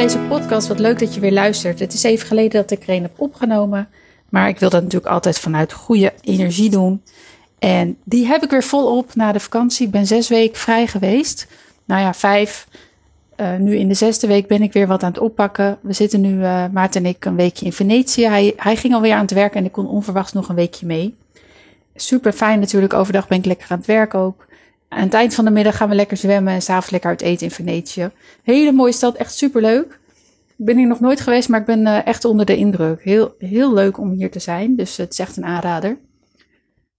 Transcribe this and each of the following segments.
deze podcast. Wat leuk dat je weer luistert. Het is even geleden dat ik er een heb opgenomen. Maar ik wil dat natuurlijk altijd vanuit goede energie doen. En die heb ik weer volop na de vakantie. Ik ben zes weken vrij geweest. Nou ja, vijf. Uh, nu in de zesde week ben ik weer wat aan het oppakken. We zitten nu, uh, Maarten en ik, een weekje in Venetië. Hij, hij ging alweer aan het werk en ik kon onverwachts nog een weekje mee. Super fijn natuurlijk. Overdag ben ik lekker aan het werk ook. Aan het eind van de middag gaan we lekker zwemmen en s'avonds lekker uit eten in Venetië. Hele mooie stad, echt super leuk. Ik ben hier nog nooit geweest, maar ik ben uh, echt onder de indruk. Heel, heel leuk om hier te zijn, dus het is echt een aanrader.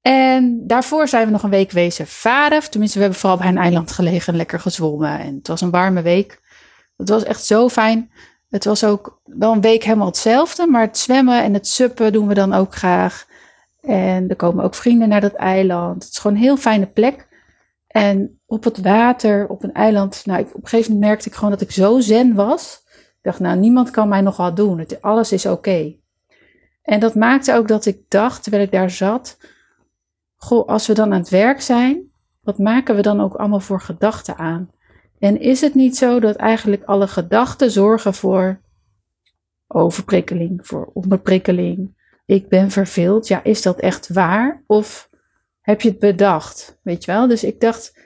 En daarvoor zijn we nog een week wezen varen. Tenminste, we hebben vooral bij een eiland gelegen en lekker gezwommen. En het was een warme week. Het was echt zo fijn. Het was ook wel een week helemaal hetzelfde, maar het zwemmen en het suppen doen we dan ook graag. En er komen ook vrienden naar dat eiland. Het is gewoon een heel fijne plek. En op het water, op een eiland, nou, op een gegeven moment merkte ik gewoon dat ik zo zen was. Ik dacht, nou, niemand kan mij nog wat doen. Het, alles is oké. En dat maakte ook dat ik dacht, terwijl ik daar zat, goh, als we dan aan het werk zijn, wat maken we dan ook allemaal voor gedachten aan? En is het niet zo dat eigenlijk alle gedachten zorgen voor overprikkeling, voor onderprikkeling? Ik ben verveeld. Ja, is dat echt waar? Of heb je het bedacht? Weet je wel? Dus ik dacht,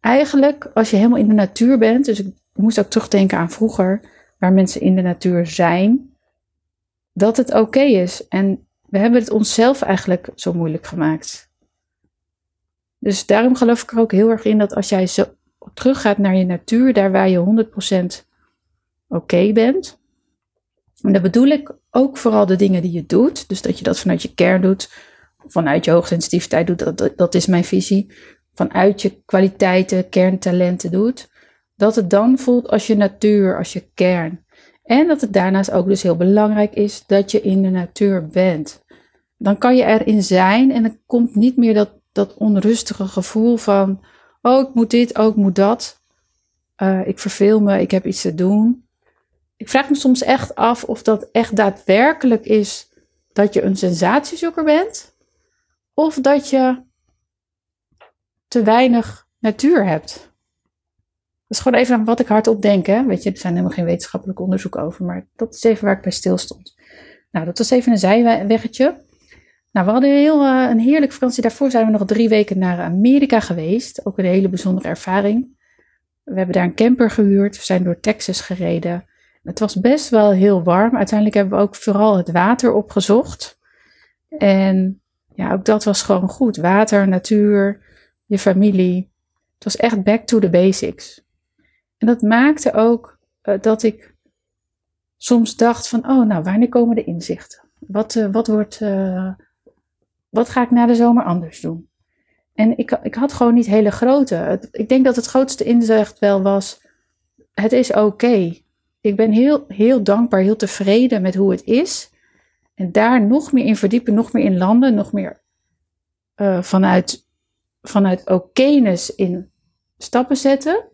eigenlijk als je helemaal in de natuur bent, dus ik moest ook terugdenken aan vroeger, waar mensen in de natuur zijn, dat het oké is. En we hebben het onszelf eigenlijk zo moeilijk gemaakt. Dus daarom geloof ik er ook heel erg in dat als jij zo teruggaat naar je natuur, daar waar je 100% oké bent. En dan bedoel ik ook vooral de dingen die je doet. Dus dat je dat vanuit je kern doet vanuit je hoogsensitiviteit doet, dat, dat is mijn visie, vanuit je kwaliteiten, kerntalenten doet, dat het dan voelt als je natuur, als je kern. En dat het daarnaast ook dus heel belangrijk is dat je in de natuur bent. Dan kan je erin zijn en er komt niet meer dat, dat onrustige gevoel van, oh ik moet dit, oh ik moet dat. Uh, ik verveel me, ik heb iets te doen. Ik vraag me soms echt af of dat echt daadwerkelijk is dat je een sensatiezoeker bent. Of dat je te weinig natuur hebt. Dat is gewoon even wat ik hardop denk. Hè? Weet je, er zijn helemaal geen wetenschappelijk onderzoek over. Maar dat is even waar ik bij stil stond. Nou, dat was even een zijweggetje. Nou, we hadden heel, uh, een heerlijke vakantie. Daarvoor zijn we nog drie weken naar Amerika geweest. Ook een hele bijzondere ervaring. We hebben daar een camper gehuurd. We zijn door Texas gereden. Het was best wel heel warm. Uiteindelijk hebben we ook vooral het water opgezocht. En ja, ook dat was gewoon goed. Water, natuur, je familie. Het was echt back to the basics. En dat maakte ook uh, dat ik soms dacht van, oh nou, wanneer komen de inzichten? Wat, uh, wat, wordt, uh, wat ga ik na de zomer anders doen? En ik, ik had gewoon niet hele grote. Het, ik denk dat het grootste inzicht wel was, het is oké. Ik ben heel, heel dankbaar, heel tevreden met hoe het is. En daar nog meer in verdiepen, nog meer in landen, nog meer uh, vanuit, vanuit okeness in stappen zetten.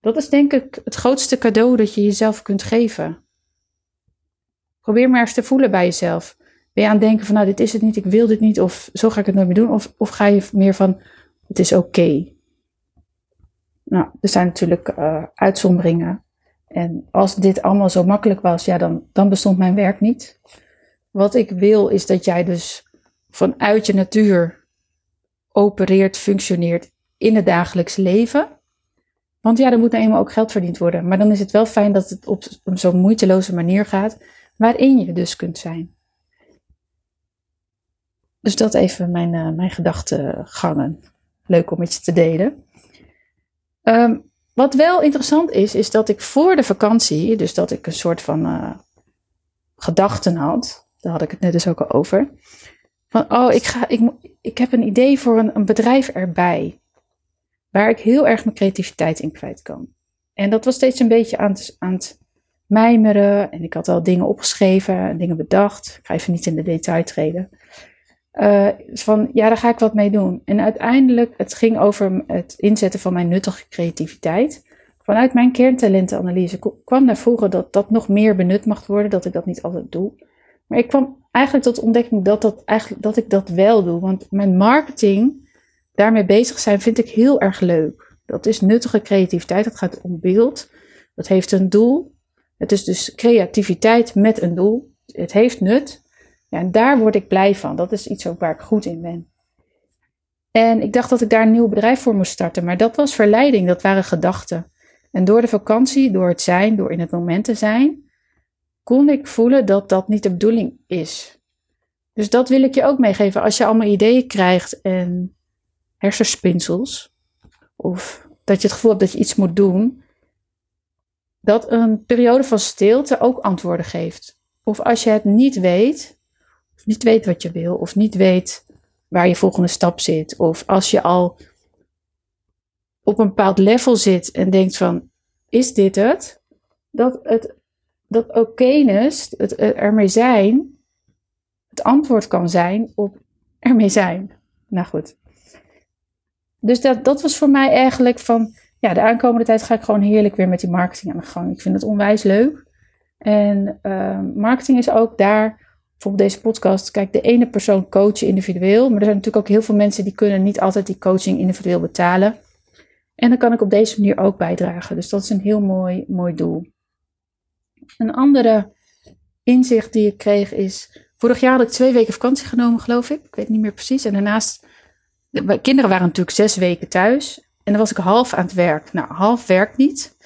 Dat is denk ik het grootste cadeau dat je jezelf kunt geven. Probeer maar eens te voelen bij jezelf. Ben je aan het denken van nou dit is het niet, ik wil dit niet of zo ga ik het nooit meer doen. Of, of ga je meer van het is oké. Nou, er zijn natuurlijk uh, uitzonderingen. En als dit allemaal zo makkelijk was, ja, dan, dan bestond mijn werk niet. Wat ik wil is dat jij dus vanuit je natuur opereert, functioneert in het dagelijks leven. Want ja, er moet nou eenmaal ook geld verdiend worden. Maar dan is het wel fijn dat het op zo'n moeiteloze manier gaat, waarin je dus kunt zijn. Dus dat even mijn, uh, mijn gedachtegangen. Leuk om met je te delen. Um, wat wel interessant is, is dat ik voor de vakantie, dus dat ik een soort van uh, gedachten had, daar had ik het net dus ook al over. Van, oh, ik, ga, ik, ik heb een idee voor een, een bedrijf erbij. Waar ik heel erg mijn creativiteit in kwijt kan. En dat was steeds een beetje aan het, aan het mijmeren. En ik had al dingen opgeschreven en dingen bedacht. Ik ga even niet in de detail treden. Uh, van ja, daar ga ik wat mee doen. En uiteindelijk, het ging over het inzetten van mijn nuttige creativiteit. Vanuit mijn kerntalentenanalyse kwam naar voren dat dat nog meer benut mag worden, dat ik dat niet altijd doe. Maar ik kwam eigenlijk tot ontdekking dat, dat, eigenlijk, dat ik dat wel doe. Want mijn marketing, daarmee bezig zijn, vind ik heel erg leuk. Dat is nuttige creativiteit. Dat gaat om beeld. Dat heeft een doel. Het is dus creativiteit met een doel. Het heeft nut. Ja, en daar word ik blij van. Dat is iets waar ik goed in ben. En ik dacht dat ik daar een nieuw bedrijf voor moest starten, maar dat was verleiding, dat waren gedachten. En door de vakantie, door het zijn, door in het moment te zijn, kon ik voelen dat dat niet de bedoeling is. Dus dat wil ik je ook meegeven. Als je allemaal ideeën krijgt en hersenspinsels, of dat je het gevoel hebt dat je iets moet doen, dat een periode van stilte ook antwoorden geeft. Of als je het niet weet, of niet weet wat je wil, of niet weet waar je volgende stap zit, of als je al op een bepaald level zit en denkt van, is dit het? Dat het, dat okeness, het ermee zijn, het antwoord kan zijn op ermee zijn. Nou goed. Dus dat, dat was voor mij eigenlijk van, ja, de aankomende tijd ga ik gewoon heerlijk weer met die marketing aan de gang. Ik vind het onwijs leuk. En uh, marketing is ook daar, bijvoorbeeld deze podcast, kijk, de ene persoon coachen individueel, maar er zijn natuurlijk ook heel veel mensen die kunnen niet altijd die coaching individueel betalen. En dan kan ik op deze manier ook bijdragen. Dus dat is een heel mooi, mooi doel. Een andere inzicht die ik kreeg is, vorig jaar had ik twee weken vakantie genomen, geloof ik. Ik weet niet meer precies. En daarnaast, de kinderen waren natuurlijk zes weken thuis. En dan was ik half aan het werk. Nou, half werkt niet.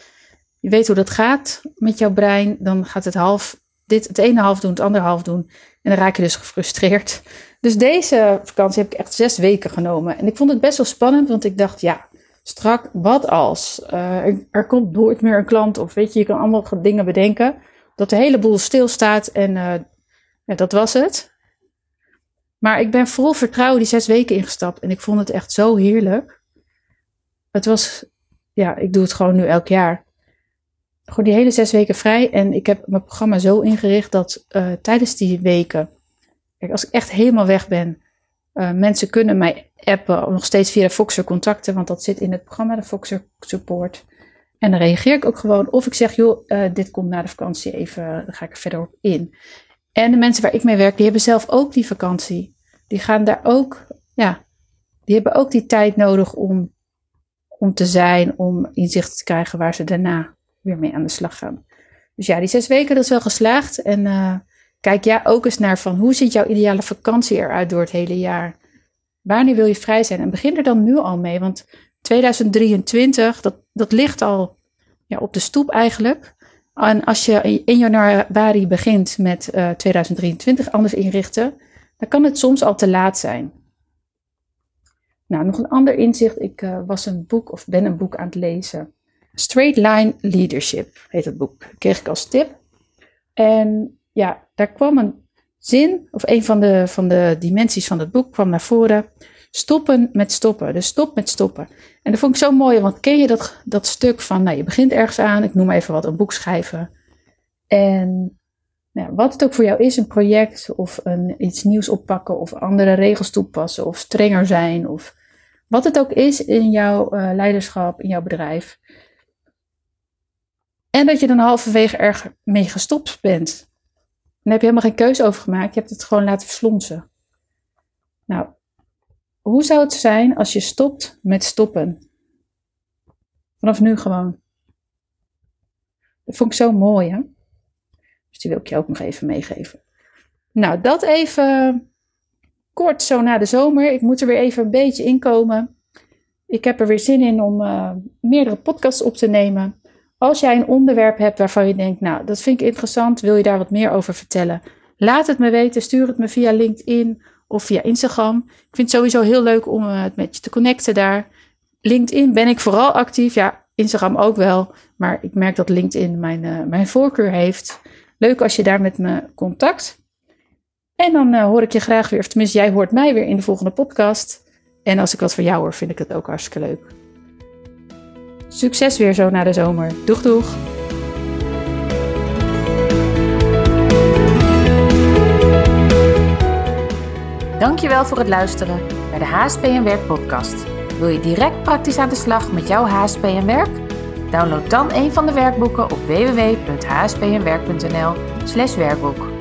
Je weet hoe dat gaat met jouw brein. Dan gaat het half, dit het ene half doen, het andere half doen. En dan raak je dus gefrustreerd. Dus deze vakantie heb ik echt zes weken genomen. En ik vond het best wel spannend, want ik dacht, ja, strak, wat als? Uh, er, komt nooit meer een klant. Of weet je, je kan allemaal dingen bedenken. Dat de hele boel stilstaat en uh, ja, dat was het. Maar ik ben vol vertrouwen die zes weken ingestapt. En ik vond het echt zo heerlijk. Het was, ja, ik doe het gewoon nu elk jaar. Gewoon die hele zes weken vrij. En ik heb mijn programma zo ingericht dat uh, tijdens die weken, als ik echt helemaal weg ben, uh, mensen kunnen mij appen, nog steeds via Foxer contacten, want dat zit in het programma, de Foxer Support. En dan reageer ik ook gewoon. Of ik zeg, joh, uh, dit komt na de vakantie even, dan ga ik er verder op in. En de mensen waar ik mee werk, die hebben zelf ook die vakantie. Die gaan daar ook, ja, die hebben ook die tijd nodig om, om te zijn, om inzicht te krijgen waar ze daarna weer mee aan de slag gaan. Dus ja, die zes weken, dat is wel geslaagd. En uh, kijk ja ook eens naar van hoe ziet jouw ideale vakantie eruit door het hele jaar? Wanneer wil je vrij zijn? En begin er dan nu al mee, want 2023, dat, dat ligt al ja, op de stoep eigenlijk. En als je in januari begint met uh, eh, 2023 anders inrichten, dan kan het soms al te laat zijn. Nou, nog een ander inzicht. Ik uh, was een boek of ben een boek aan het lezen. Straight Line Leadership heet het boek. Dat kreeg ik als tip. En ja, daar kwam een zin, of een van de, van de dimensies van het boek kwam naar voren. Stoppen met stoppen. Dus stop met stoppen. En dat vond ik zo mooi, want ken je dat, dat stuk van, nou, je begint ergens aan, ik noem even wat, een boek schrijven. En nou, wat het ook voor jou is, een project of een, iets nieuws oppakken of andere regels toepassen of strenger zijn of wat het ook is in jouw uh, leiderschap, in jouw bedrijf. En dat je dan halverwege erg mee gestopt bent. Dan heb je helemaal geen keuze over gemaakt, je hebt het gewoon laten verslonsen. Nou, hoe zou het zijn als je stopt met stoppen? Vanaf nu gewoon. Dat vond ik zo mooi, hè? Dus die wil ik je ook nog even meegeven. Nou, dat even kort zo na de zomer. Ik moet er weer even een beetje inkomen. Ik heb er weer zin in om uh, meerdere podcasts op te nemen. Als jij een onderwerp hebt waarvan je denkt, nou, dat vind ik interessant, wil je daar wat meer over vertellen? Laat het me weten, stuur het me via LinkedIn of via Instagram. Ik vind het sowieso heel leuk om eh, het met je te connecten daar. LinkedIn ben ik vooral actief. Ja, Instagram ook wel. Maar ik merk dat LinkedIn mijn, uh, mijn voorkeur heeft. Leuk als je daar met me contact. En dan uh, hoor ik je graag weer, of tenminste jij hoort mij weer in de volgende podcast. En als ik wat van jou hoor, vind ik het ook hartstikke leuk. Succes weer zo na de zomer. Doeg doeg! Dankjewel voor het luisteren naar de HSP en Werk podcast. Wil je direct praktisch aan de slag met jouw HSP en Werk? Download dan een van de werkboeken op www.hspenwerk.nl/werkboek.